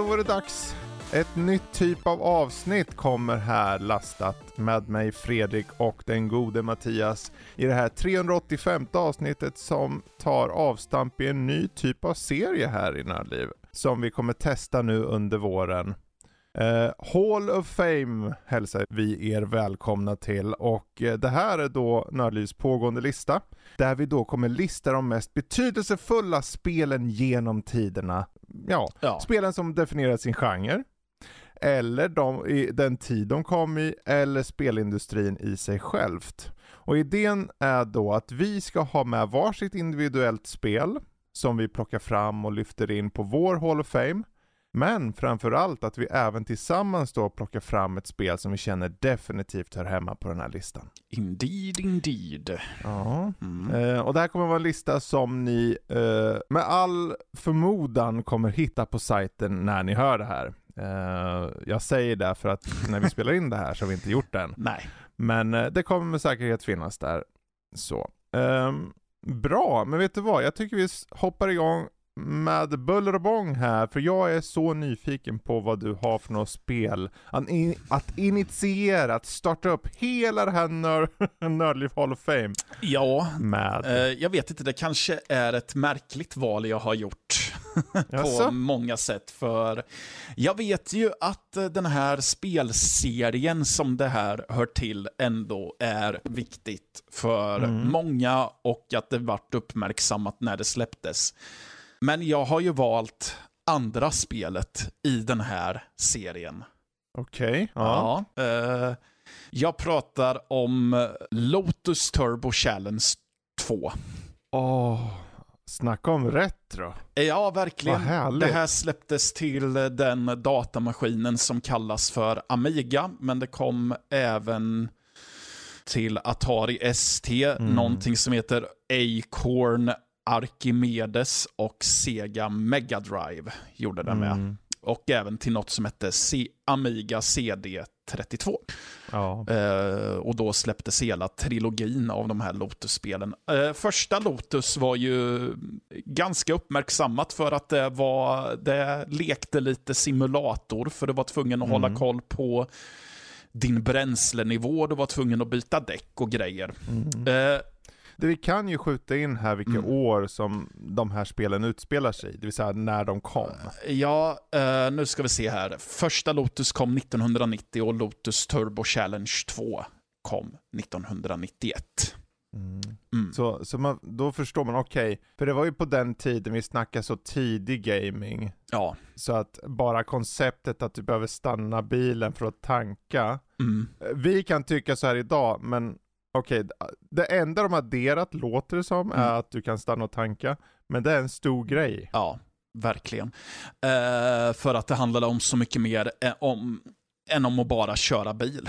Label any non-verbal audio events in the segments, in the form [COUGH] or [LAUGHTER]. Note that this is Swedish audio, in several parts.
Då var det dags. Ett nytt typ av avsnitt kommer här lastat med mig Fredrik och den gode Mattias i det här 385 avsnittet som tar avstamp i en ny typ av serie här i Nördliv som vi kommer testa nu under våren. Uh, Hall of Fame hälsar vi er välkomna till och uh, det här är då Nördlivs pågående lista där vi då kommer lista de mest betydelsefulla spelen genom tiderna. Ja, Ja. spelen som definierar sin genre eller de, i den tid de kom i eller spelindustrin i sig självt. Och idén är då att vi ska ha med varsitt individuellt spel som vi plockar fram och lyfter in på vår Hall of Fame. Men framförallt att vi även tillsammans då plockar fram ett spel som vi känner definitivt hör hemma på den här listan. Indeed, indeed. Ja. Mm. Eh, och det här kommer vara en lista som ni eh, med all förmodan kommer hitta på sajten när ni hör det här. Eh, jag säger det för att [LAUGHS] när vi spelar in det här så har vi inte gjort det än. Nej. Men eh, det kommer med säkerhet finnas där. Så. Ehm, bra, men vet du vad? Jag tycker vi hoppar igång med buller och bång här, för jag är så nyfiken på vad du har för något spel. Att, in, att initiera, att starta upp hela det här nör, [LAUGHS] Nördliv Hall of Fame Ja, med. eh, jag vet inte, det kanske är ett märkligt val jag har gjort. [LAUGHS] på många sätt. För jag vet ju att eh, den här spelserien som det här hör till ändå är viktigt för Mm. många och att det vart uppmärksammat när det släpptes. Men jag har ju valt andra spelet i den här serien. Okej. ja. Ja. eh, jag pratar om Lotus Turbo Challenge 2. Åh, snacka om retro. Ja, verkligen. Det här släpptes till den datamaskinen som kallas för Amiga, men det kom även till Atari ST, Mm. någonting som heter Acorn Archimedes och Sega Mega Drive gjorde den med. Mm. Och även till något som hette C- Amiga CD32. Ja. Eh, och då släpptes hela trilogin av de här Lotus-spelen. Eh, första Lotus var ju ganska uppmärksammat för att det, var, det lekte lite simulator, för du var tvungen att Mm. hålla koll på din bränslenivå, du var tvungen att byta däck och grejer. Mm. Eh, Det vi kan ju skjuta in här vilka Mm. år som de här spelen utspelar sig, det vill säga när de kom. ja, eh, nu ska vi se här. Första Lotus kom 1990 och Lotus Turbo Challenge 2 kom 1991. Mm. Så, så man, då förstår man, okej, för det var ju på den tiden vi snackade så tidig gaming, Ja. så att bara konceptet att du behöver stanna bilen för att tanka, Mm. vi kan tycka så här idag, men okej, det enda de adderat låter det som Mm. är att du kan stanna och tanka, men det är en stor grej. Ja, verkligen. Eh, för att det handlade om så mycket mer eh, om, än om att bara köra bil.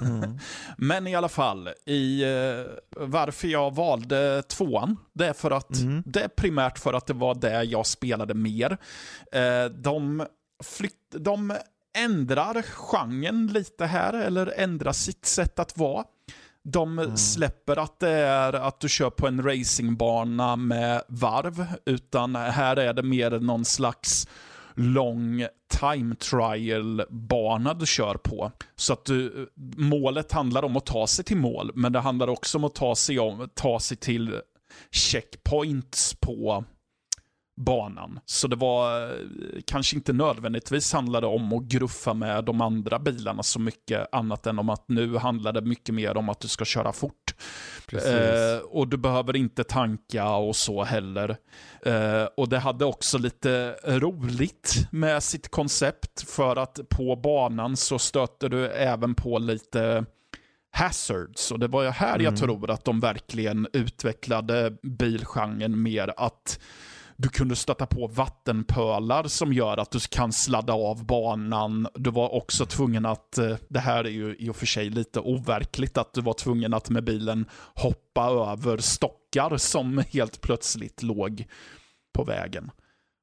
[LAUGHS] Men i alla fall, i, eh, varför jag valde tvåan, det är för att Mm. det är primärt för att det var det jag spelade mer. Eh, de, flytt, de ändrar genren lite här, eller ändrar sitt sätt att vara. De släpper att det är att du kör på en racingbana med varv, utan här är det mer någon slags lång time trial-bana du kör på. Så att du, målet handlar om att ta sig till mål, men det handlar också om att ta sig, om, ta sig till checkpoints på banan. Så det var eh, kanske inte nödvändigtvis handlade om att gruffa med de andra bilarna så mycket annat än om att nu handlar det mycket mer om att du ska köra fort. Eh, och du behöver inte tanka och så heller. Eh, och det hade också lite roligt med sitt koncept för att på banan så stöter du även på lite hazards. Och det var ju här jag tror att de verkligen utvecklade bilgenren mer att du kunde stöta på vattenpölar som gör att du kan sladda av banan. Du var också tvungen att, eh, det här är ju i och för sig lite overkligt, att du var tvungen att med bilen hoppa över stockar som helt plötsligt låg på vägen.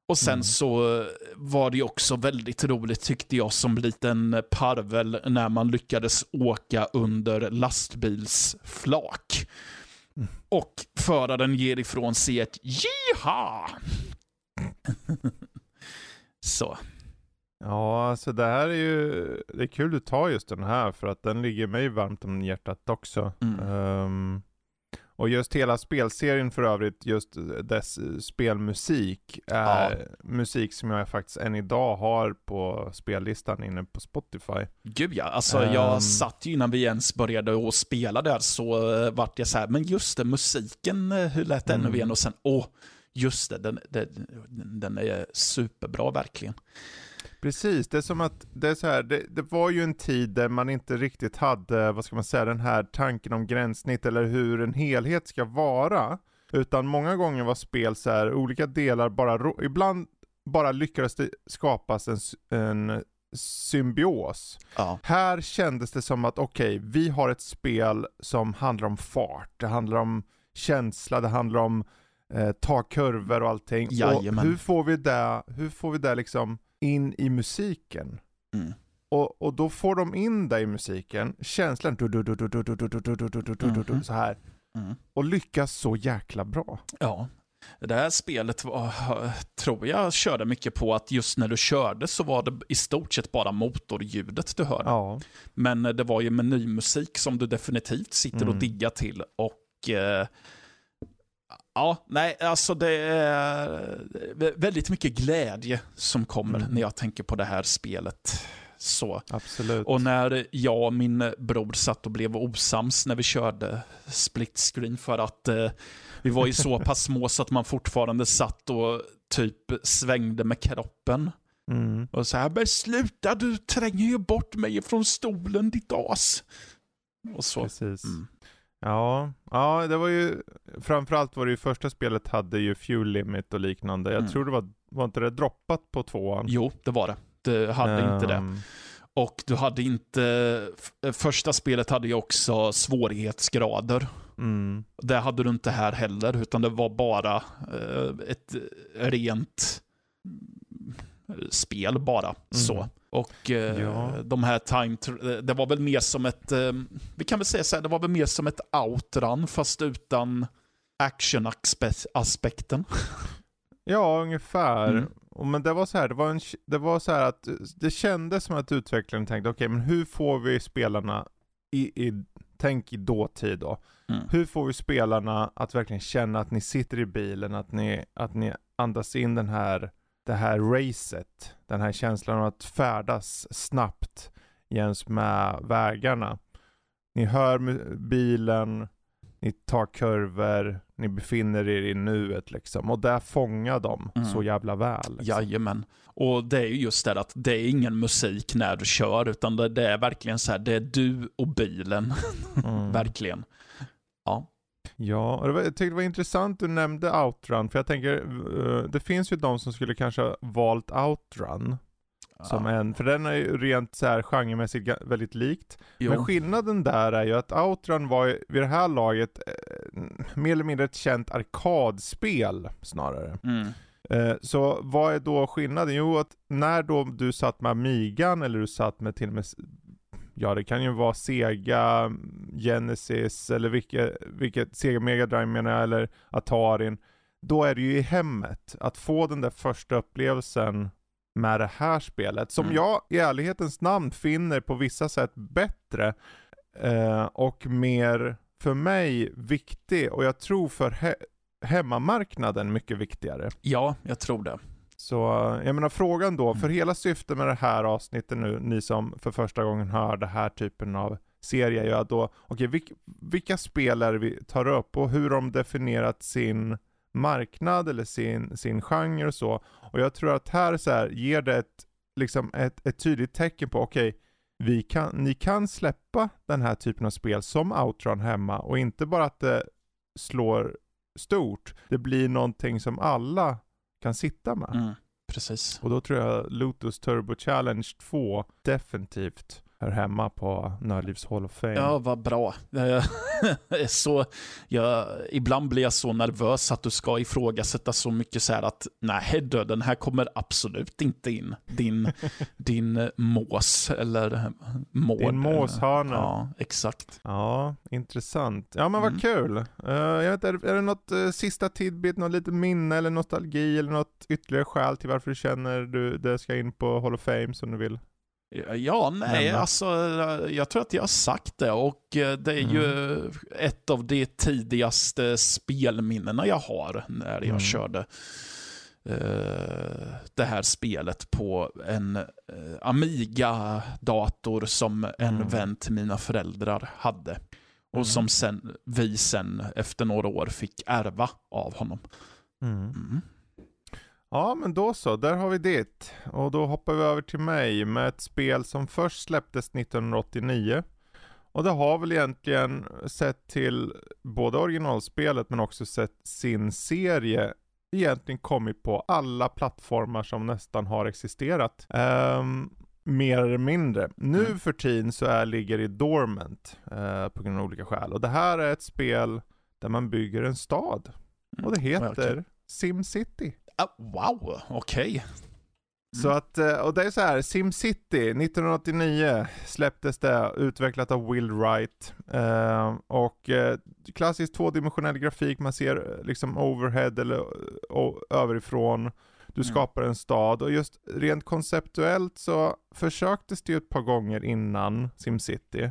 Och sen så eh, var det ju också väldigt roligt tyckte jag som liten parvel när man lyckades åka under lastbilsflak. Och föraren ger ifrån sig ett jiha! [LAUGHS] så. Ja, alltså det här är ju, det är kul du tar just den här för att den ligger mig varmt om hjärtat också. Mm. Um, och just hela spelserien för övrigt, just dess spelmusik, är Ja. musik som jag faktiskt än idag har på spellistan inne på Spotify. Gud ja, alltså jag Ehm. satt ju innan vi ens började att spela där så uh, vart jag så här, men just det, musiken, eh, hur lät den nu Mm. igen? Och sen, åh, just det, den, den, den är superbra verkligen. Precis, det är som att det är så här, det, det var ju en tid där man inte riktigt hade, vad ska man säga, den här tanken om gränssnitt eller hur en helhet ska vara. Utan många gånger var spel så här, olika delar bara, ibland bara lyckades det skapas en, en symbios. Ja. Här kändes det som att okej, vi har ett spel som handlar om fart, det handlar om känsla, det handlar om eh, ta kurvor och allting. Och hur får vi det, hur får vi det liksom in i musiken. Mm. Och, och då får de in dig i musiken, känslan så här. Mm. Och lyckas så jäkla bra. Ja. Det här spelet var, tror jag körde mycket på att just när du körde så var det i stort sett bara motorljudet du hörde. Ja. Men det var ju menymusik som du definitivt sitter och diggar till. Och eh, ja, nej, alltså det är vä- väldigt mycket glädje som kommer Mm. när jag tänker på det här spelet. Så. Absolut. Och när jag och min bror satt och blev osams när vi körde split screen för att eh, vi var ju så [LAUGHS] pass små så att man fortfarande satt och typ svängde med kroppen. Mm. Och så här, men sluta du tränger ju bort mig från stolen ditt as. Och så. Precis. Mm. Ja, ja, det var ju framförallt var det ju första spelet hade ju fuel limit och liknande. Jag Mm. tror det var, var inte det droppat på tvåan? Jo, det var det. Det hade inte det. Ehm, Och du hade inte, första spelet hade ju också svårighetsgrader. Mm, Det hade du inte här heller, utan det var bara eh, ett rent mm, spel bara. Så. Och eh, Ja. de här time, tr- det var väl mer som ett, eh, vi kan väl säga så här, det var väl mer som ett outrun fast utan action-aspekten. ja, ungefär. Mm. Och, men det var så här, det var, en, det var så att det kändes som att utvecklaren tänkte, okej men hur får vi spelarna i, i tänk i dåtid då. Mm. Hur får vi spelarna att verkligen känna att ni sitter i bilen, att ni, att ni andas in den här, det här racet, den här känslan av att färdas snabbt jäms med vägarna. Ni hör bilen, ni tar kurvor, ni befinner er i nuet liksom. Och där fångar de Mm. så jävla väl. Liksom. Jajamän. Och det är ju just det att det är ingen musik när du kör, utan det, det är verkligen så här, det är du och bilen. Mm. [LAUGHS] verkligen. Ja. Ja, det var, jag tyckte det var intressant du nämnde Outrun, för jag tänker, eh, det finns ju de som skulle kanske ha valt Outrun som en, för den är ju rent så här genremässigt väldigt likt. Jo. Men skillnaden där är ju att Outrun var ju vid det här laget eh, mer eller mindre ett känt arkadspel snarare. Mm. Eh, så vad är då skillnaden? Jo, att när då du satt med Amigan eller du satt med till och med Ja, det kan ju vara Sega, Genesis eller vilket, vilket Sega Mega Drive menar jag, eller Atarin. Då är det ju i hemmet. Att få den där första upplevelsen med det här spelet, som Mm. jag i ärlighetens namn finner på vissa sätt bättre eh, och mer, för mig, viktig och jag tror för he- hemmamarknaden mycket viktigare. Ja, jag tror det. Så jag menar frågan då, för Mm. hela syftet med det här avsnittet nu, ni som för första gången hör den här typen av serie, är att då, okej, vilk, vilka spel är det vi tar upp och hur de definierat sin marknad eller sin, sin genre och så. Och jag tror att här, så här ger det ett, liksom ett, ett tydligt tecken på, okej, vi kan, ni kan släppa den här typen av spel som Outrun hemma och inte bara att det slår stort, det blir någonting som alla kan sitta med. Mm. Precis. Och då tror jag Lotus Turbo Challenge 2 definitivt hör hemma på Nördlivs Hall of Fame. Ja, vad bra. så, jag, ibland blir jag så nervös att du ska ifrågasätta så mycket så här att nej, du, den här kommer absolut inte in. Din, [LAUGHS] din mås eller mård. Din måshörna. Ja, exakt. Ja, intressant. Ja men vad Mm. kul. Eh, jag vet, är, är det något uh, sista tidbit, något litet minne eller nostalgi eller något ytterligare skäl till varför du känner du det ska in på Hall of Fame som du vill? Ja, nej, Nämna. alltså jag tror att jag har sagt det och eh, det är ju ett av de tidigaste spelminnena jag har när jag Mm. körde eh, det här spelet på en eh, Amiga-dator som en Mm. vän till mina föräldrar hade. Och Mm. som sen, vi sen efter några år fick ärva av honom. Mm. Ja men då så, där har vi det. Och då hoppar vi över till mig med ett spel som först släpptes 1989. Och det har väl egentligen sett till både originalspelet men också sett sin serie egentligen kommit på alla plattformar som nästan har existerat. Ehm, mer eller mindre. Nu Mm. för tiden så är, ligger det dormant eh, på grund av olika skäl. Och det här är ett spel där man bygger en stad. Och det Mm. heter Okej. SimCity. Ah, wow, okej. Så att, eh, och det är så här, SimCity 1989 släpptes det, utvecklat av Will Wright. Eh, och eh, klassisk tvådimensionell grafik, man ser eh, liksom overhead eller överifrån. Du Mm. skapar en stad och just rent konceptuellt så försöktes det ju ett par gånger innan SimCity.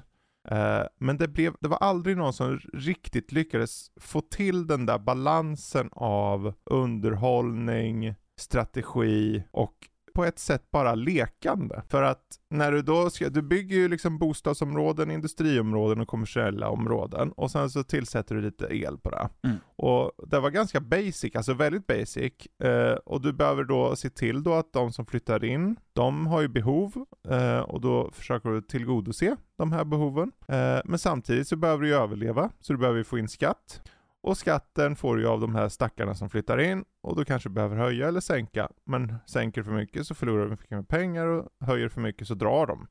Eh, men det, blev, det var aldrig någon som riktigt lyckades få till den där balansen av underhållning, strategi och på ett sätt bara lekande. För att när du då ska, du bygger ju liksom bostadsområden, industriområden och kommersiella områden och sen så tillsätter du lite el på det. Mm. Och det var ganska basic, alltså väldigt basic. Eh, och du behöver då se till då att de som flyttar in, de har ju behov eh, och då försöker du tillgodose de här behoven. Eh, men samtidigt så behöver du ju överleva, så du behöver ju få in skatt. Och skatten får du ju av de här stackarna som flyttar in och du kanske behöver höja eller sänka. Men sänker för mycket så förlorar du mycket pengar och höjer för mycket så drar de.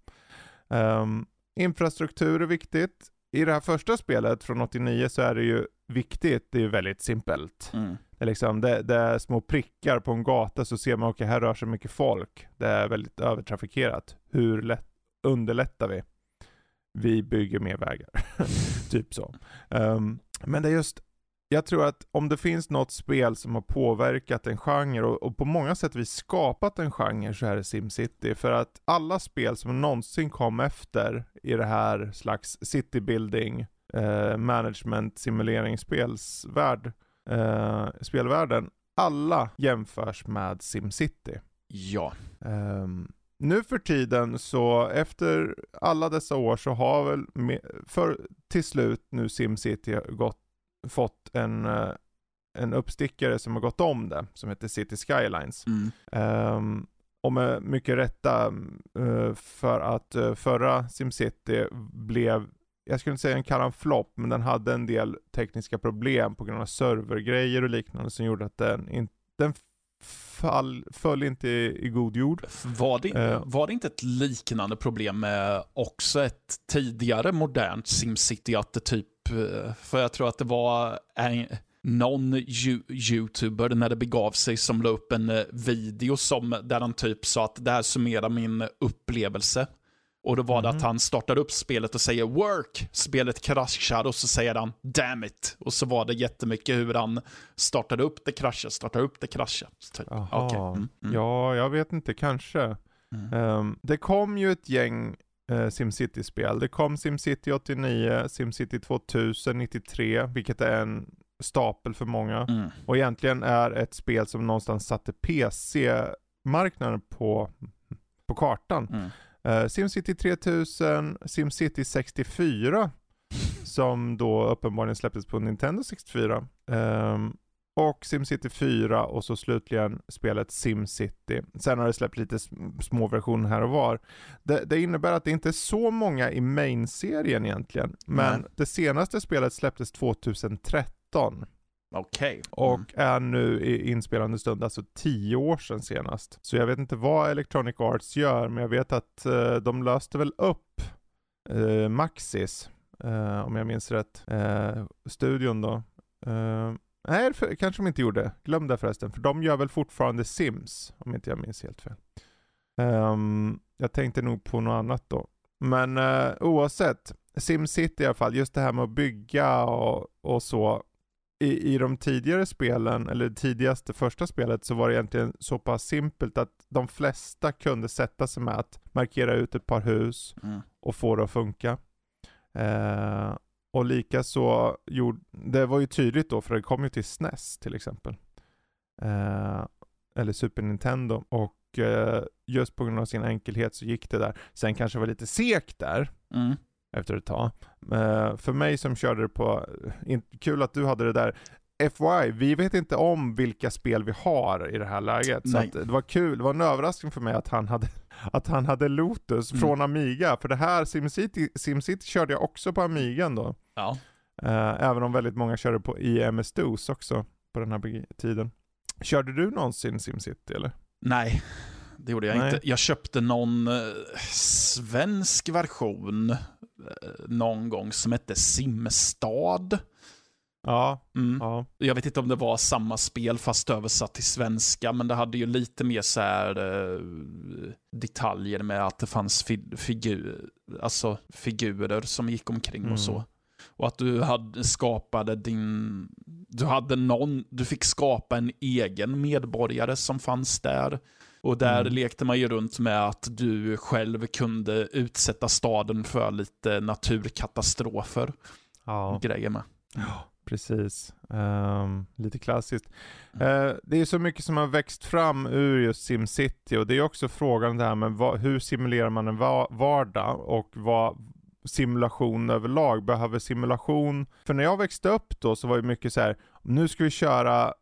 Ehm, infrastruktur är viktigt. I det här första spelet från 89 så är det ju viktigt, det är ju väldigt simpelt. Mm. Det är, liksom, det, det är små prickar på en gata så ser man, okej här rör sig mycket folk. Det är väldigt övertrafikerat. Hur lätt underlättar vi? Vi bygger mer vägar. [LAUGHS] typ så. Ehm, men det är just, jag tror att om det finns något spel som har påverkat en genre och, och på många sätt vi skapat en genre så är det SimCity. För att alla spel som någonsin kom efter i det här slags citybuilding, eh, management, simuleringsspelsvärld, eh, spelvärlden, alla jämförs med SimCity. Ja. Ehm, nu för tiden så efter alla dessa år så har väl för, till slut nu SimCity gått, fått en, eh, en uppstickare som har gått om det som heter City Skylines. Mm. Ehm, och med mycket rätta eh, för att uh, förra SimCity blev jag skulle inte säga en kalla en flopp, men den hade en del tekniska problem på grund av servergrejer och liknande som gjorde att den, in, den fall, föll inte i, i god jord. Var det, Eh. var det inte ett liknande problem med också ett tidigare modernt SimCity? Att det typ, för jag tror att det var en, någon you, youtuber när det begav sig som la upp en eh, video som, där han typ sa att det här summerar min upplevelse. Och då var det Mhm. att han startar upp spelet och säger work, spelet kraschar och så säger han damn it. Och så var det jättemycket hur han startade upp det, kraschar, startar upp det, kraschar. Typ. Okej, mm, mm. Ja, jag vet inte, kanske. Mm. Ehm, det kom ju ett gäng uh, SimCity-spel. Det kom SimCity 89, SimCity 2000, 93, vilket är en stapel för många. Mm. Och egentligen är ett spel som någonstans satte PC-marknaden på, på kartan. Mm. Eh, SimCity 3000, SimCity 64, som då uppenbarligen släpptes på Nintendo 64. ehm, och SimCity 4 och så slutligen spelet SimCity. Sen har det släppt lite sm- små versioner här och var. Det, det innebär att det inte är så många i main-serien egentligen. Men Nej. det senaste spelet släpptes 2013. Okej. Och Mm. är nu i inspelande stund, alltså 10 år sedan senast. Så jag vet inte vad Electronic Arts gör, men jag vet att eh, de löste väl upp eh, Maxis, eh, om jag minns rätt, studion då. Nej, för, kanske de inte gjorde. Glöm det förresten, för de gör väl fortfarande Sims, om inte jag minns helt fel. Um, jag tänkte nog på något annat då. Men uh, oavsett, SimCity i alla fall, just det här med att bygga och, och så. I, I de tidigare spelen, eller tidigaste första spelet, så var det egentligen så pass simpelt att de flesta kunde sätta sig med att markera ut ett par hus Mm. och få det att funka. Eh, och lika så gjorde, det var ju tydligt då för det kom ju till SNES till exempel. Eh, eller Super Nintendo och eh, just på grund av sin enkelhet så gick det där. Sen kanske det var lite segt där Mm. efter ett tag. Eh, för mig som körde det på, in, kul att du hade det där. FY, vi vet inte om vilka spel vi har i det här läget. Så Nej. att det var kul, det var en överraskning för mig att han hade, [LAUGHS] att han hade Lotus Mm. från Amiga. För det här SimCity, SimCity körde jag också på Amigan då. Ja. Eh, även om väldigt många körde på i MS-DOS också på den här tiden. Körde du någonsin SimCity eller? Nej, det gjorde jag Nej. inte. Jag köpte någon eh, svensk version eh, någon gång som hette Simstad. Ja, Mm. ja. Jag vet inte om det var samma spel fast översatt till svenska, men det hade ju lite mer så här eh, detaljer med att det fanns fi figur, alltså figurer som gick omkring Mm. och så. Och att du hade skapade din, du hade någon, du fick skapa en egen medborgare som fanns där. Och där Mm. lekte man ju runt med att du själv kunde utsätta staden för lite naturkatastrofer. ja. Grejer med. Precis. Ehm, lite klassiskt. Eh, det är så mycket som har växt fram ur just SimCity och det är också frågan det här med vad, hur simulerar man en va- vardag och vad simulation överlag. Behöver simulation, för när jag växte upp då så var det mycket så här, nu ska vi köra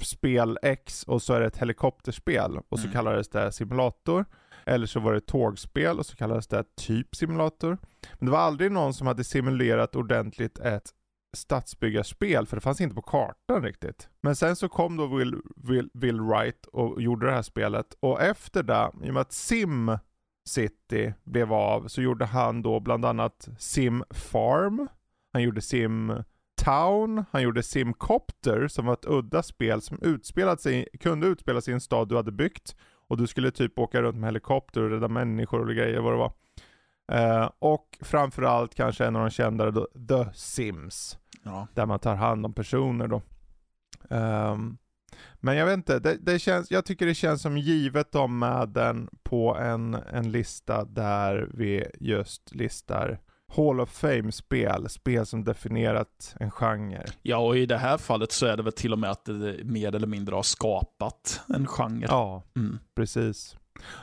spel X och så är det ett helikopterspel och så Mm. kallades det simulator. Eller så var det tågspel och så kallades det typ simulator. Men det var aldrig någon som hade simulerat ordentligt ett stadsbyggarspel, för det fanns inte på kartan riktigt. Men sen så kom då Will, Will, Will Wright och gjorde det här spelet, och efter det, i och med att Sim City blev av, så gjorde han då bland annat Sim Farm, han gjorde Sim Town, han gjorde Sim Copter som var ett udda spel som utspelat sig, kunde utspela sig i en stad du hade byggt och du skulle typ åka runt med helikopter och rädda människor och grejer vad det var. Eh, och framförallt kanske en av de kändare då, The Sims Ja. där man tar hand om personer då. Ehm, men jag vet inte, det, det känns, jag tycker det känns som givet om med den på en, en lista där vi just listar Hall of Fame-spel, spel som definierat en genre. Ja, och i det här fallet så är det väl till och med att det mer eller mindre har skapat en genre. Ja, Mm. precis.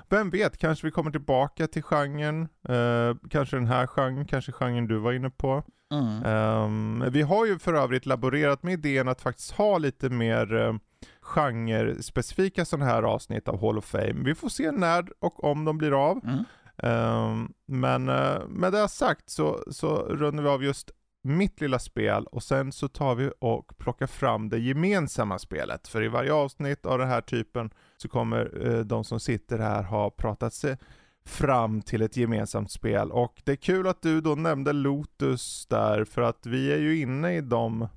Vem vet, kanske vi kommer tillbaka till genren, eh, kanske den här genren, kanske genren du var inne på. Mm. Ehm, vi har ju för övrigt laborerat med idén att faktiskt ha lite mer uh, genre-specifika sådana här avsnitt av Hall of Fame. Vi får se när och om de blir av. Mm. Ehm, men uh, med det sagt så, så rundar vi av just mitt lilla spel och sen så tar vi och plockar fram det gemensamma spelet. För i varje avsnitt av den här typen så kommer eh, de som sitter här ha pratat sig fram till ett gemensamt spel. Och det är kul att du då nämnde Lotus där, för att vi är ju inne i de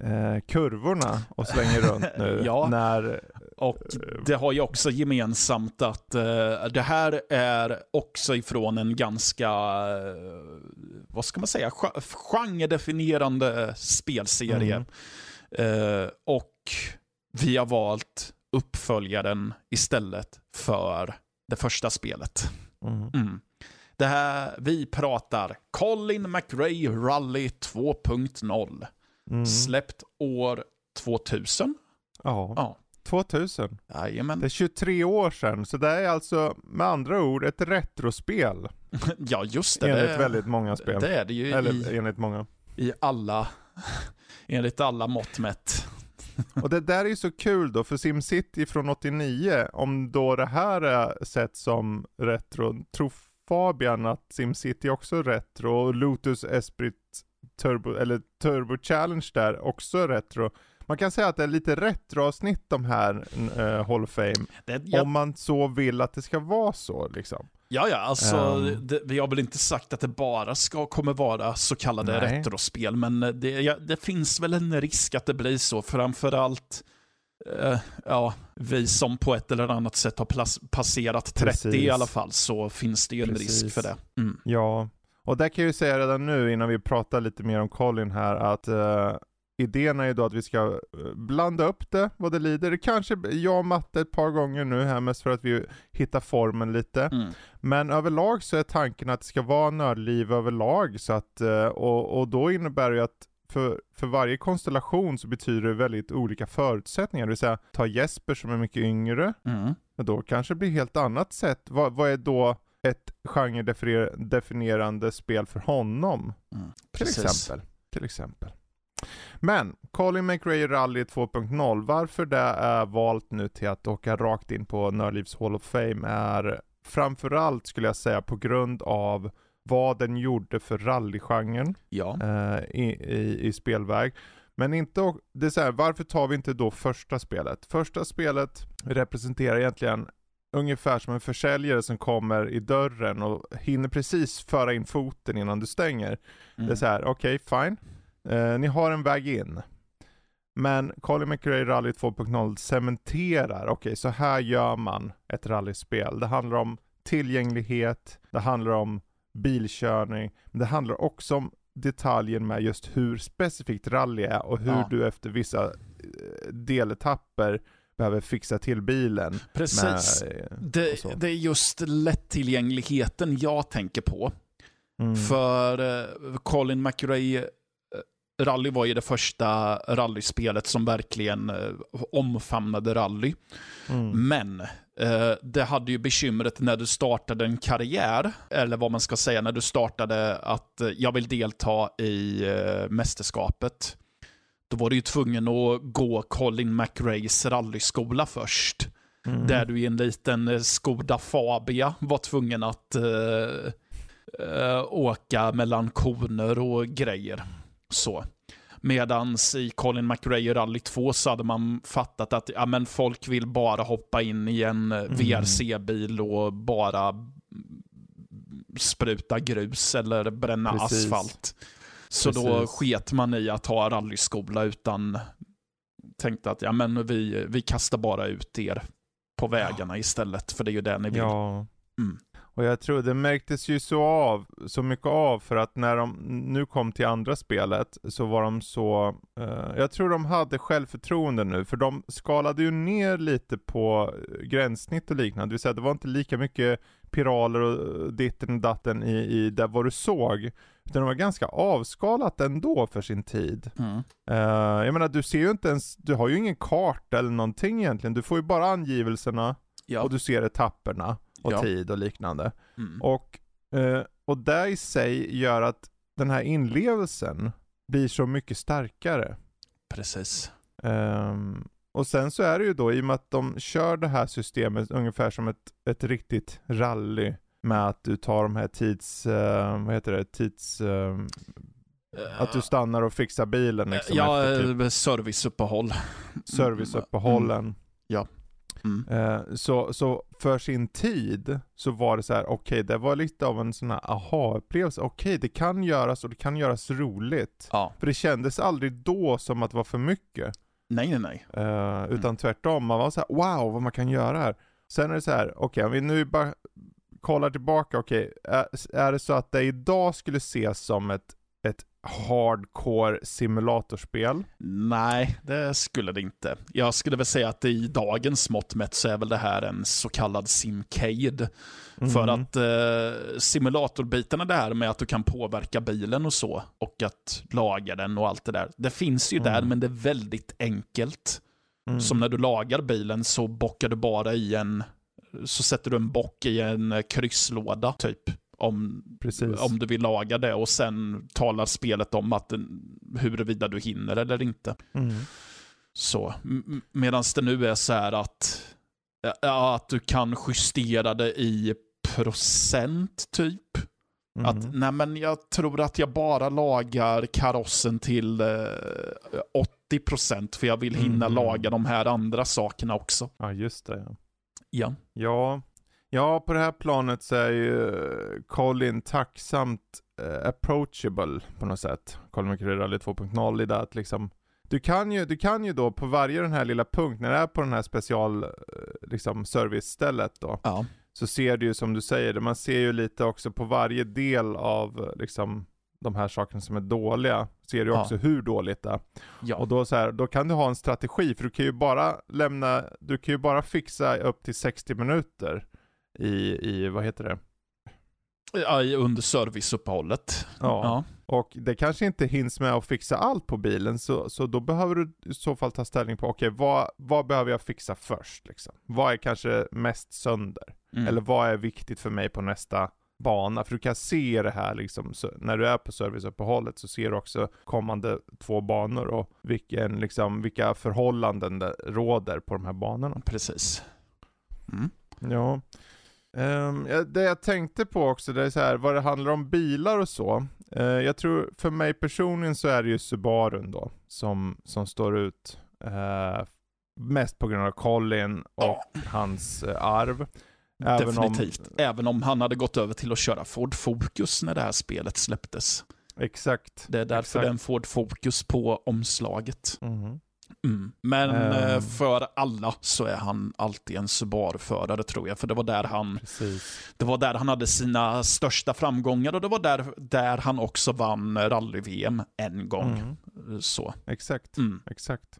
eh, kurvorna och slänger runt nu. [LAUGHS] Ja. När, Och det har ju också gemensamt att eh, det här är också ifrån en ganska, eh, vad ska man säga, Ge- genredefinierande spelserie. Mm. Eh, och vi har valt uppföljaren istället för det första spelet. mm, Mm. Det här, vi pratar Colin McRae Rally 2.0. mm, Släppt år 2000. ja, Ja, 2000. jajamän. Det är 23 år sedan, så det är alltså med andra ord ett retrospel. [LAUGHS] Ja, just det. enligt det, väldigt många spel. det är det ju Eller i, enligt många. i alla, [LAUGHS] enligt alla mått mätt. Och det där är ju så kul då, för SimCity från 89, om då det här är sett som retro, tror Fabian att SimCity också är retro och Lotus Esprit Turbo, eller Turbo Challenge där också retro. Man kan säga att det är lite retroavsnitt de här uh, Hall of Fame, Det, jag, om man så vill att det ska vara så liksom. Ja, ja, alltså Ehm. det, vi har väl inte sagt att det bara ska, kommer vara så kallade Nej. retrospel, men det, ja, det finns väl en risk att det blir så, framförallt eh, ja, vi som på ett eller annat sätt har passerat 30 i Precis. alla fall, så finns det ju en Precis. risk för det. Mm. Ja, och där kan jag ju säga redan nu innan vi pratar lite mer om Colin här att uh, idén är ju då att vi ska eh, blanda upp det vad det lider. Kanske jag och Matte ett par gånger nu här mest för att vi hittar formen lite. Mm. Men överlag så är tanken att det ska vara nördliv överlag så att, eh, och, och då innebär det att för, för varje konstellation så betyder det väldigt olika förutsättningar. Det vill säga, ta Jesper som är mycket yngre, Mm. men då kanske det blir helt annat sätt. Vad, vad är då ett genre-definierande spel för honom? Mm. Till exempel. Till exempel. Men, Colin McRae Rally 2.0, varför det är valt nu till att åka rakt in på Nördlivs Hall of Fame är framförallt skulle jag säga på grund av vad den gjorde för rallygenren Ja. eh, i, i, i spelväg. Men inte, det är så här, varför tar vi inte då första spelet? Första spelet representerar egentligen ungefär som en försäljare som kommer i dörren och hinner precis föra in foten innan du stänger. Det är Mm. så här, okej fine. Eh, ni har en väg in. Men Colin McRae Rally 2.0 cementerar, okej så här gör man ett rallyspel. Det handlar om tillgänglighet, det handlar om bilkörning, men det handlar också om detaljen med just hur specifikt rally är och hur Ja. du efter vissa eh, deletapper behöver fixa till bilen. Precis. Med, eh, Det, det är just lättillgängligheten jag tänker på. Mm. För eh, Colin McRae eh, Rally var ju det första rallyspelet som verkligen omfamnade rally. Mm. Men eh, det hade ju bekymret när du startade en karriär, eller vad man ska säga, när du startade att jag vill delta i eh, mästerskapet. Då var du ju tvungen att gå Colin McRaes rallyskola först. Mm. Där du i en liten eh, Skoda Fabia var tvungen att eh, eh, åka mellan koner och grejer. Så. Medans i Colin McRae Rally 2 så hade man fattat att ja, men folk vill bara hoppa in i en eh, VRC-bil och bara spruta grus eller bränna Precis. asfalt. Så då Precis. sket man i att ha rallyskola utan tänkte att ja, men vi, vi kastar bara ut er på vägarna istället, för det är ju det ni vill. Ja. Mm. Och jag tror det märktes ju så av, så mycket av för att när de nu kom till andra spelet så var de så, eh, jag tror de hade självförtroende nu för de skalade ju ner lite på eh, gränssnitt och liknande, det vill säga det var inte lika mycket piraler och ditten och datten i, i där vad du såg, utan det var ganska avskalat ändå för sin tid. Mm. Eh, jag menar du ser ju inte ens, du har ju ingen karta eller någonting egentligen, du får ju bara angivelserna Ja. och du ser etapperna och Ja. tid och liknande. Mm. Och, eh, och det i sig gör att den här inlevelsen blir så mycket starkare. Precis. Ehm, och sen så är det ju då, i och med att de kör det här systemet ungefär som ett, ett riktigt rally med att du tar de här tids, eh, vad heter det, tids, eh, att du stannar och fixar bilen liksom ja, typ eh, serviceuppehåll. serviceuppehållen. Ja. Mm. Eh, så, så för sin tid så var det så här: okej det var lite av en sån här aha-upplevelse. Okej det kan göras och det kan göras roligt. Ja. För det kändes aldrig då som att det var för mycket. Nej, nej, nej. Eh, utan tvärtom, man var så här: wow vad man kan göra här. Sen är det så här: okej om vi nu bara kollar tillbaka, okej är, är det så att det idag skulle ses som ett hardcore simulatorspel? Nej, det skulle det inte. Jag skulle väl säga att i dagens mått mätt så är väl det här en så kallad simcade. För Mhm. att eh, simulatorbitarna det här med att du kan påverka bilen och så, och att laga den och allt det där. Det finns ju där, Mm. men det är väldigt enkelt. Mm. Som när du lagar bilen så bockar du bara i en, så sätter du en bock i en eh, krysslåda typ. Om, Precis. om du vill laga det och sen talar spelet om att huruvida du hinner eller inte. Mm. Så, medan det nu är så här att, ja, att du kan justera det i procent typ. Mm. Att, nej men jag tror att jag bara lagar karossen till eh, 80% för jag vill hinna Mhm. laga de här andra sakerna också. Ja just det ja. Ja. Ja, Ja, på det här planet så är ju Colin tacksamt eh, approachable på något sätt. Colin McRae Rally 2.0 i det att liksom du kan, ju, du kan ju då på varje den här lilla punkt, när det är på den här special eh, liksom servicestället då, Ja. så ser du ju som du säger, man ser ju lite också på varje del av eh, liksom de här sakerna som är dåliga, ser du Ja. också hur dåligt det är. ja. Och då, så här, då kan du ha en strategi, för du kan ju bara lämna, du kan ju bara fixa upp till 60 minuter i, i vad heter det? Ja, under serviceuppehållet. Ja. Ja. Och det kanske inte hinns med att fixa allt på bilen, så, så då behöver du i så fall ta ställning på, okej vad, vad behöver jag fixa först liksom? Vad är kanske mest sönder? Mm. Eller vad är viktigt för mig på nästa bana? För du kan se det här liksom, så, när du är på serviceuppehållet så ser du också kommande två banor och vilken, liksom, vilka förhållanden det råder på de här banorna. Precis. Mm. Ja. Ja, det jag tänkte på också, det är så här, vad det handlar om bilar och så. Eh, jag tror, för mig personligen så är det ju Subarun då, som, som står ut. eh, mest på grund av Colin och hans eh, arv. Även om- Definitivt. Även om han hade gått över till att köra Ford Focus när det här spelet släpptes. Exakt. Det är därför Exakt. det är en Ford Focus på omslaget. Mhm. Mm. Men eh, för alla så är han alltid en Subaru-förare tror jag. För det var där han, Precis. det var där han hade sina största framgångar och det var där, där han också vann rally-VM en gång. Mhm. Så. Exakt. Mm. Exakt.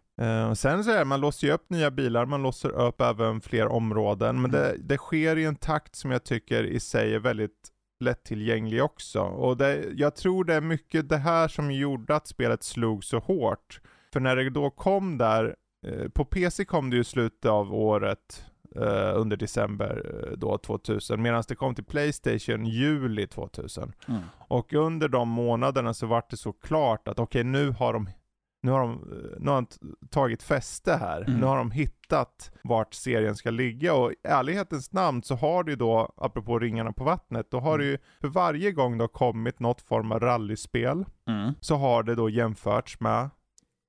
Och sen så är det, man låser ju upp nya bilar, man låser upp även fler områden, men det, det sker i en takt som jag tycker i sig är väldigt lättillgänglig också. Och det, jag tror det är mycket det här som gjorde att spelet slog så hårt. För när det då kom där, eh, på PC kom det ju i slutet av året, eh, under december eh, då 2000, medan det kom till Playstation juli 2000. Mm. Och under de månaderna så var det så klart att okej nu har de nu har de, nu har de tagit fäste här. Mm. Nu har de hittat vart serien ska ligga och i ärlighetens namn så har det ju då, apropå ringarna på vattnet, då har det ju för varje gång det har kommit något form av rallyspel Mm. så har det då jämförts med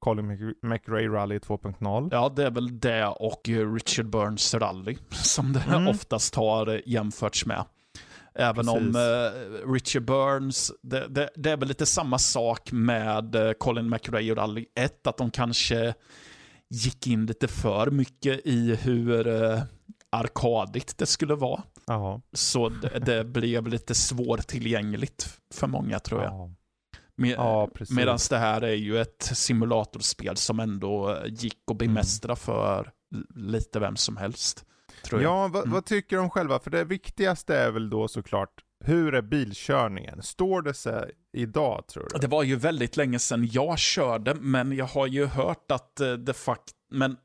Colin Mc- McRae Rally 2.0. Ja, det är väl det och Richard Burns rally [LAUGHS] som det Mm. oftast har eh, jämförts med. Även om Precis. eh, Richard Burns, det, det, det är väl lite samma sak med eh, Colin McRae Rally 1, att de kanske gick in lite för mycket i hur eh, arkadigt det skulle vara. Ja. Så det, det blev lite svårtillgängligt för många tror jag. Ja, Med, ja. Medan det här är ju ett simulatorspel som ändå gick att bemästra för l- lite vem som helst. Ja, vad, Mm. vad tycker du om själva? För det viktigaste är väl då såklart, hur är bilkörningen? Står det sig idag tror du? Det var ju väldigt länge sedan jag körde, men jag har ju hört att eh, det fakt... Men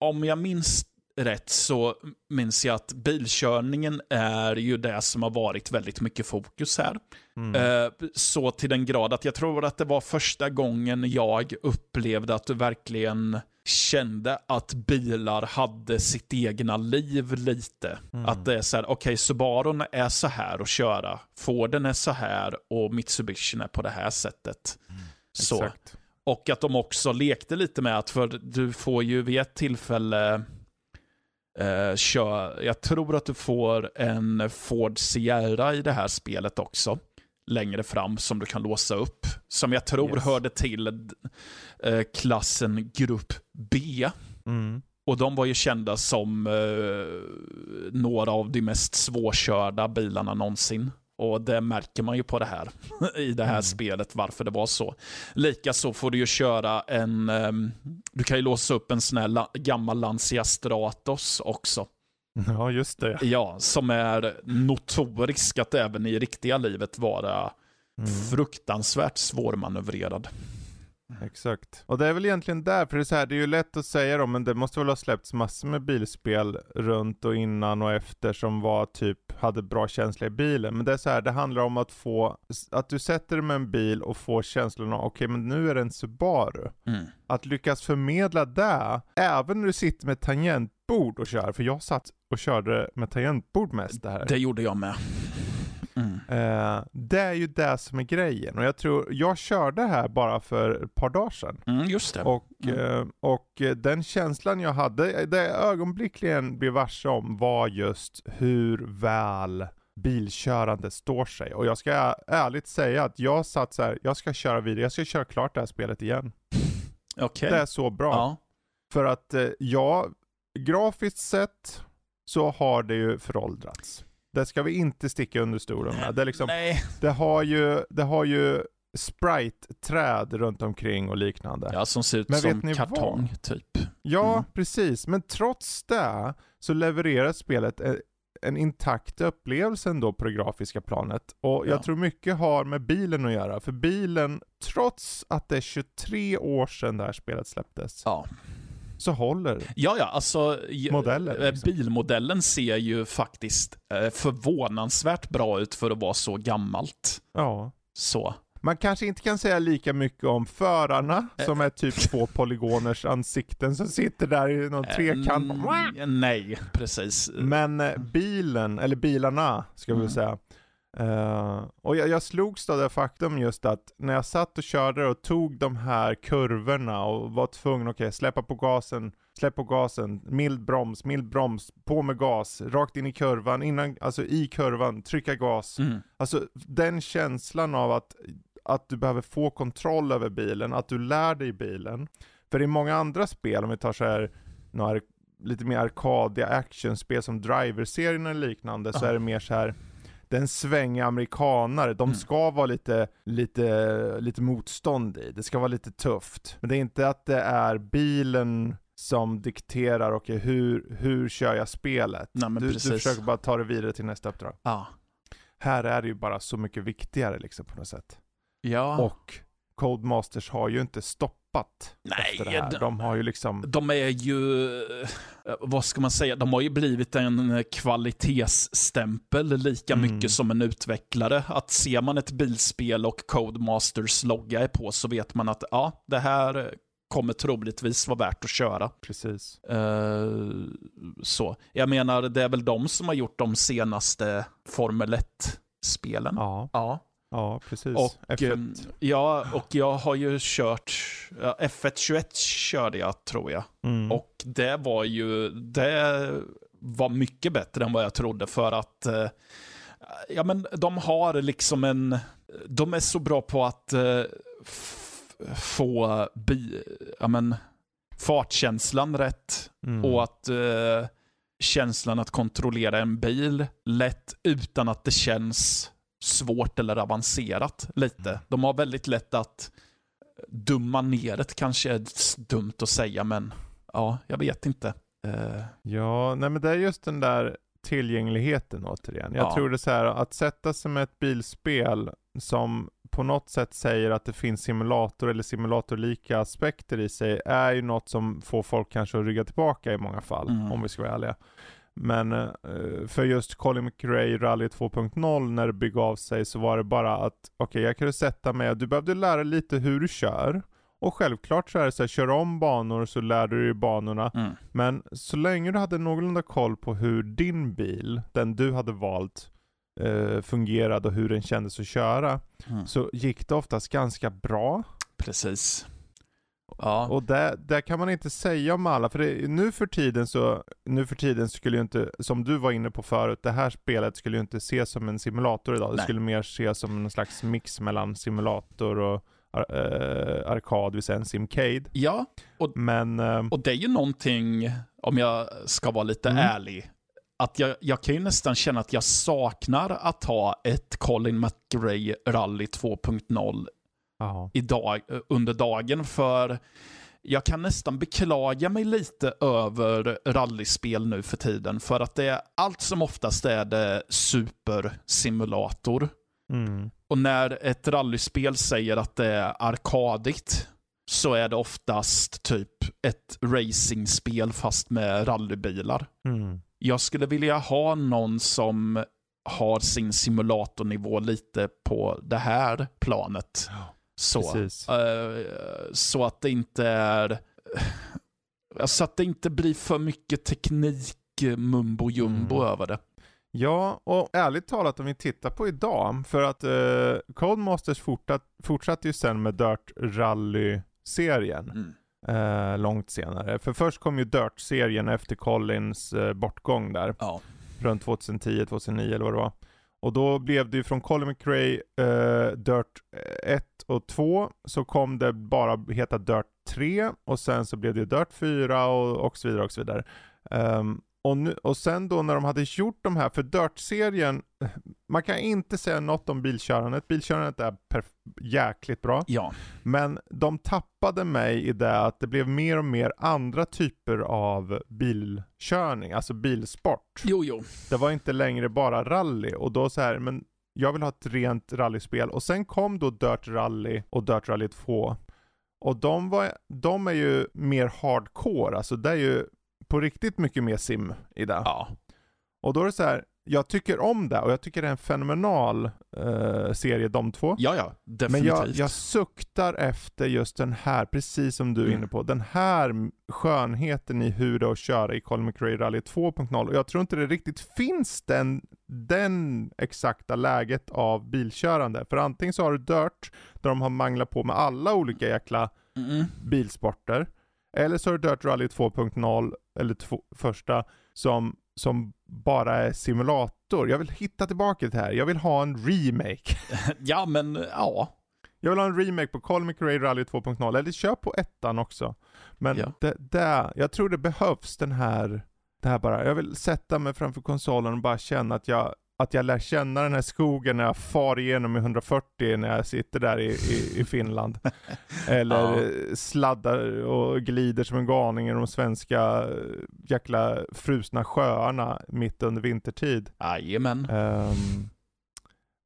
om jag minns rätt så minns jag att bilkörningen är ju det som har varit väldigt mycket fokus här. Mm. Eh, Så till den grad att jag tror att det var första gången jag upplevde att du verkligen kände att bilar hade sitt egna liv lite. Mm. Att det är så här, okej, Subarun är så här att köra, Forden är så här och Mitsubishi är på det här sättet. Så. Exakt. Och att de också lekte lite med att, för du får ju vid ett tillfälle eh, kör, jag tror att du får en Ford Sierra i det här spelet också. Längre fram som du kan låsa upp. Som jag tror Yes. hörde till eh, klassen Grupp B. Mm. Och de var ju kända som eh, några av de mest svårkörda bilarna någonsin. Och det märker man ju på det här, [LAUGHS] i det här Mm. spelet, varför det var så. Likaså får du ju köra en, ehm, du kan ju låsa upp en sån la, gammal Lancia Stratos också. [LAUGHS] Ja, just det. Ja, som är notorisk att även i riktiga livet vara Mm. fruktansvärt svårmanövrerad. Exakt. Och det är väl egentligen där, för det är så här, det är ju lätt att säga då, men det måste väl ha släppts massor med bilspel runt och innan och efter som var typ, hade bra känsla i bilen. Men det är så här, det handlar om att få, att du sätter dig med en bil och får känslan av, okej men nu är det en Subaru. Mm. Att lyckas förmedla det, även när du sitter med tangentbord och kör, för jag satt och körde med tangentbord mest det här. Det gjorde jag med. Mm. Eh, det är ju det som är grejen. Och jag tror, jag körde här bara för ett par dagar sedan. Mm, just det. Och, Mm. eh, och eh, den känslan jag hade, det jag ögonblickligen blev varse om var just hur väl bilkörande står sig. Och jag ska ärligt säga att jag satt så här, jag ska köra vidare, jag ska köra klart det här spelet igen. Okej. Det är så bra. Ja. För att ja, grafiskt sett så har det ju föråldrats. Det ska vi inte sticka under stolen med. Det, liksom, det har ju, det har ju sprite-träd runt omkring och liknande. Ja, som ser ut Men som kartong, typ. Ja, Mm. precis. Men trots det så levererar spelet e- en intakt upplevelse ändå på det grafiska planet. Och jag Ja. tror mycket har med bilen att göra. För bilen, trots att det är 23 år sedan det här spelet släpptes, Ja. Så håller. Ja, ja, alltså Modeller, eh, liksom. bilmodellen ser ju faktiskt eh, förvånansvärt bra ut för att vara så gammalt. Ja. Så. Man kanske inte kan säga lika mycket om förarna, Eh. som är typ två polygoners ansikten som sitter där i någon trekant. Nej, precis. Men bilen, eller bilarna ska vi Mm. säga. Eh, och jag, jag slogs av det faktum just att när jag satt och körde och tog de här kurvorna och var tvungen, okej släppa på gasen, släpp på gasen, mild broms, mild broms, på med gas, rakt in i kurvan, innan, alltså i kurvan, trycka gas. Mm. Alltså den känslan av att, att du behöver få kontroll över bilen, att du lär dig bilen. För i många andra spel, om vi tar så här, några lite mer arkadiga actionspel som Driver-serien eller liknande, så Ja. är det mer så här det är en svängig amerikanare, de Mm. ska vara lite, lite, lite motstånd i, det ska vara lite tufft. Men det är inte att det är bilen som dikterar, okej hur, hur kör jag spelet? Nej, du, du försöker bara ta det vidare till nästa uppdrag. Ja. Här är det ju bara så mycket viktigare liksom på något sätt. Ja. Och Codemasters har ju inte stoppat Nej, efter det här. de- De har ju liksom, De är ju, eh, vad ska man säga, de har ju blivit en kvalitetsstämpel lika Mm. mycket som en utvecklare. Att ser man ett bilspel och Codemasters logga är på så vet man att ja, det här kommer troligtvis vara värt att köra. precis. Eh, så. Jag menar, det är väl de som har gjort de senaste Formel 1-spelen. Ja, Ja. Ja precis. Och, F1. ehm, ja, och jag har ju kört, ja, F1 21 körde jag tror jag. Mm. Och det var ju, det var mycket bättre än vad jag trodde för att, eh, ja men de har liksom en, de är så bra på att eh, få bi, ja men, fartkänslan rätt Mm. och att eh, känslan att kontrollera en bil lätt utan att det känns svårt eller avancerat lite. De har väldigt lätt att dumma ner det kanske är dumt att säga men ja, jag vet inte. Eh, Ja, nej men det är just den där tillgängligheten återigen. Jag Ja. tror det är så här att sätta sig med ett bilspel som på något sätt säger att det finns simulator eller simulatorlika aspekter i sig är ju något som får folk kanske att rygga tillbaka i många fall, Mm. om vi ska vara ärliga. Men eh, för just Colin McRae Rally 2.0 när det begav sig så var det bara att okej jag kunde sätta mig, du behövde lära dig lite hur du kör. Och självklart så är det så här, kör om banor så lär du dig banorna. mm, Men så länge du hade någorlunda koll på hur din bil, den du hade valt, eh, fungerade och hur den kändes att köra, mm. så gick det oftast ganska bra. Precis. Ja, Och det, det kan man inte säga om alla, för det, nu för tiden så, nu för tiden skulle ju inte, som du var inne på förut, det här spelet skulle ju inte ses som en simulator idag. Det Nej. skulle mer ses som en slags mix mellan simulator och ar- eh, arkad, det vill säga en simcade. ja Men, eh, och det är ju någonting, om jag ska vara lite Mm. ärlig, att jag, jag kan ju nästan känna att jag saknar att ha ett Colin McRae Rally 2.0 ja. idag, eh, under dagen för jag kan nästan beklaga mig lite över rallyspel nu för tiden för att det är allt som oftast är det supersimulator. Mm. Och när ett rallyspel säger att det är arkadigt så är det oftast typ ett racingspel fast med rallybilar. Mm. Jag skulle vilja ha någon som har sin simulatornivå lite på det här planet. Så. Eh, så att det inte är... eh, Så att det inte blir för mycket teknik eh, mumbo jumbo Mm. över det. Ja, och ärligt talat om vi tittar på idag, för att eh, Codemasters fortsatt, fortsatte ju sen med Dirt Rally-serien. Mm. Eh, långt senare. För först kom ju Dirt-serien efter Collins eh, bortgång där. Ja. Runt 2010, 2009 eller vad det var. Och då blev det ju från Colin McRae eh, Dirt eh, 1 och 2 så kom det bara heta Dirt 3 och sen så blev det Dirt 4 och, och så vidare och så vidare. Um, och, nu, och sen då när de hade gjort de här, för Dirt-serien, man kan inte säga något om bilkörandet. Bilkörandet är jäkligt bra. Ja. Men de tappade mig i det att det blev mer och mer andra typer av bilkörning, alltså bilsport. Jo, jo. Det var inte längre bara rally och då så här, men jag vill ha ett rent rallyspel. Och sen kom då Dirt Rally och Dirt Rally 2. Och de, var, de är ju mer hardcore, alltså det är ju på riktigt mycket mer sim i det. Ja. Och då är det så här, jag tycker om det och jag tycker det är en fenomenal uh, serie de två. Ja, ja, definitivt. Men jag, jag suktar efter just den här, precis som du är mm. inne på, den här skönheten i hur det är att köra i Colin McRae Rally 2.0. Och jag tror inte det riktigt finns den, den exakta läget av bilkörande. För antingen så har du Dirt, där de har manglat på med alla olika jäkla mm. bilsporter. Eller så är det Dirt Rally 2.0, eller två, första, som, som bara är simulator. Jag vill hitta tillbaka till det här. Jag vill ha en remake. [LAUGHS] ja, men ja. Jag vill ha en remake på Colin McRae Rally 2.0, eller kör på ettan också. Men ja. det, det, jag tror det behövs den här, det här bara. Jag vill sätta mig framför konsolen och bara känna att jag att jag lär känna den här skogen när jag far igenom i 140 när jag sitter där i, i, i Finland. [LAUGHS] Eller ja. sladdar och glider som en galning i de svenska jäkla frusna sjöarna mitt under vintertid. Jajamän. Um,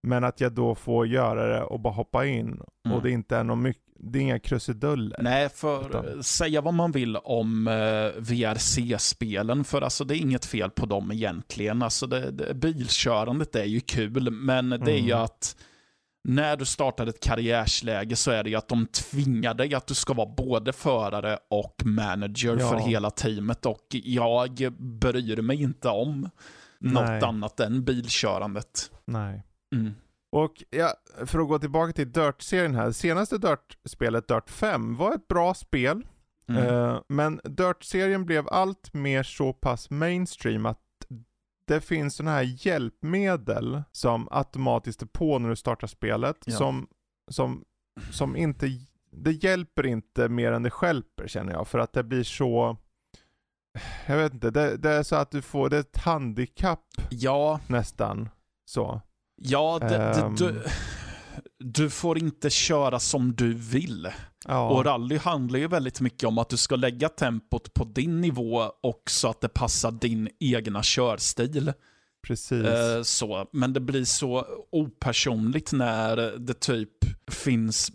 men att jag då får göra det och bara hoppa in. Mm. Och det inte är någon mycket, det är inga krusiduller. Nej, för utan... säga vad man vill om uh, VRC-spelen, för alltså det är inget fel på dem egentligen. Alltså det, det, bilkörandet är ju kul, men det är ju mm. att när du startar ett karriärsläge så är det ju att de tvingar dig att du ska vara både förare och manager ja. för hela teamet och jag bryr mig inte om Nej. något annat än bilkörandet. Nej. Mm. Och ja, för att gå tillbaka till Dirt-serien här. Senaste Dirt-spelet, Dirt 5, var ett bra spel. Mm. Uh, men Dirt-serien blev allt mer så pass mainstream att det finns sådana här hjälpmedel som automatiskt är på när du startar spelet. Ja. Som, som, som inte, det hjälper inte mer än det skälper känner jag. För att det blir så, jag vet inte, det, det är så att du får, det är ett handikapp ja. nästan. Så. Ja, det, um... du, ehm. du får inte köra som du vill. Ja. Och rally handlar ju väldigt mycket om att du ska lägga tempot på din nivå och så att det passar din egna körstil. Precis. Eh, så. Men det blir så opersonligt när det typ finns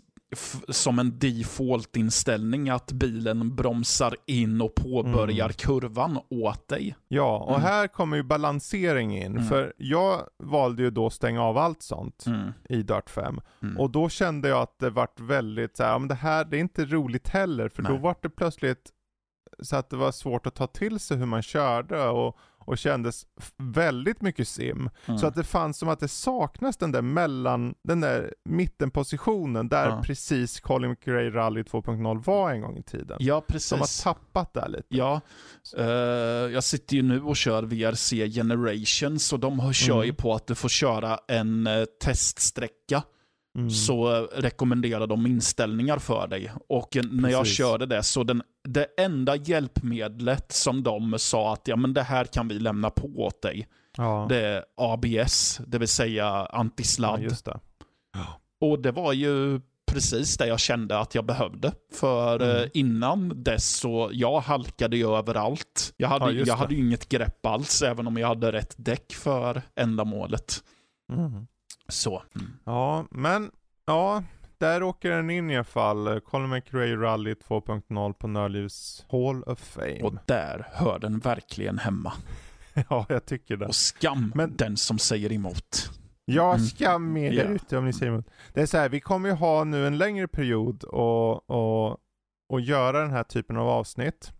som en default-inställning att bilen bromsar in och påbörjar mm. kurvan åt dig. Ja, och mm. här kommer ju balansering in. Mm. För jag valde ju då stänga av allt sånt mm. i Dart 5. Mm. Och då kände jag att det vart väldigt så här, men det här det är inte roligt heller. För Nej. då vart det plötsligt så att det var svårt att ta till sig hur man körde. Och, och kändes väldigt mycket sim. Mm. Så att det fanns som att det saknas den där mellan, den där mittenpositionen där ja. precis Colin McRae Rally 2.0 var en gång i tiden. Ja, precis. De har tappat det lite. Ja, uh, jag sitter ju nu och kör VRC Generations och de har, kör mm. ju på att du får köra en uh, teststräcka Mm. så rekommenderar de inställningar för dig. Och när Precis. jag körde det, så den, det enda hjälpmedlet som de sa att ja, men det här kan vi lämna på åt dig, ja. det är ABS, det vill säga antisladd. Ja, det. Ja. Och det var ju precis det jag kände att jag behövde. För mm. Eh, innan dess så, jag halkade ju överallt. Jag hade, ja, jag hade ju inget grepp alls, även om jag hade rätt däck för ändamålet. Mm. Så. Mm. Ja, men ja, där åker den in i alla fall. Colin McRae Rally 2.0 på Nördlivs Hall of Fame. Och där hör den verkligen hemma. [LAUGHS] ja, jag tycker det. Och skam men... den som säger emot. Ja, mm. skam er där ute om ni säger emot. Det är så här, vi kommer ju ha nu en längre period och, och, och göra den här typen av avsnitt.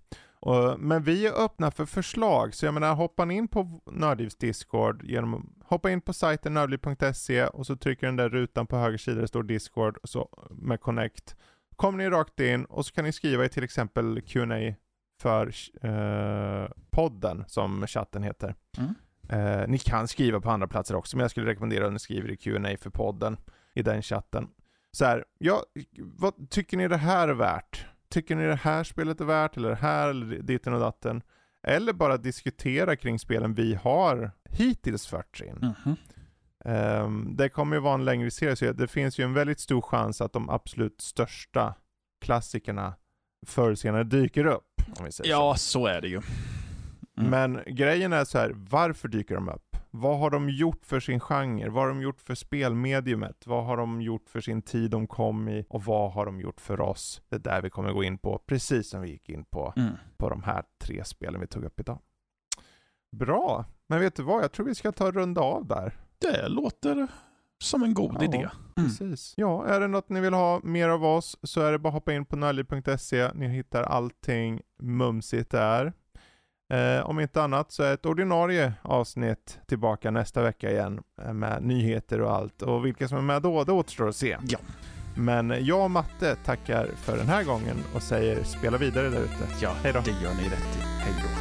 Men vi är öppna för förslag, så jag menar hoppa in på Nördlivs Discord genom att hoppa in på sajten nördliv.se och så trycker den där rutan på höger sida, det står Discord och så med Connect. Kommer ni rakt in och så kan ni skriva i till exempel Q&A för eh, podden som chatten heter. Mm. Eh, ni kan skriva på andra platser också, men jag skulle rekommendera att ni skriver i Q&A för podden i den chatten. Så här, ja, vad tycker ni det här är värt? Tycker ni det här spelet är värt, eller det här, eller ditten och datten? Eller bara diskutera kring spelen vi har hittills förts in. Mhm. Um, det kommer ju vara en längre serie, så det finns ju en väldigt stor chans att de absolut största klassikerna förr eller senare dyker upp. Ja, så. så är det ju. Mm. Men grejen är så här, varför dyker de upp? Vad har de gjort för sin genre? Vad har de gjort för spelmediumet? Vad har de gjort för sin tid de kom i? Och vad har de gjort för oss? Det är där vi kommer gå in på, precis som vi gick in på, Mm. på de här tre spelen vi tog upp idag. Bra, men vet du vad? Jag tror vi ska ta runda av där. Det låter som en god Ja. idé. Mm. Precis. Ja, är det något ni vill ha mer av oss så är det bara att hoppa in på nördliv.se. Ni hittar allting mumsigt där. Eh, om inte annat så är ett ordinarie avsnitt tillbaka nästa vecka igen eh, med nyheter och allt. Och vilka som är med då, det återstår att se. Ja. Men jag och Matte tackar för den här gången och säger spela vidare där ute. Ja, Hej då. det gör ni rätt i. Hej då.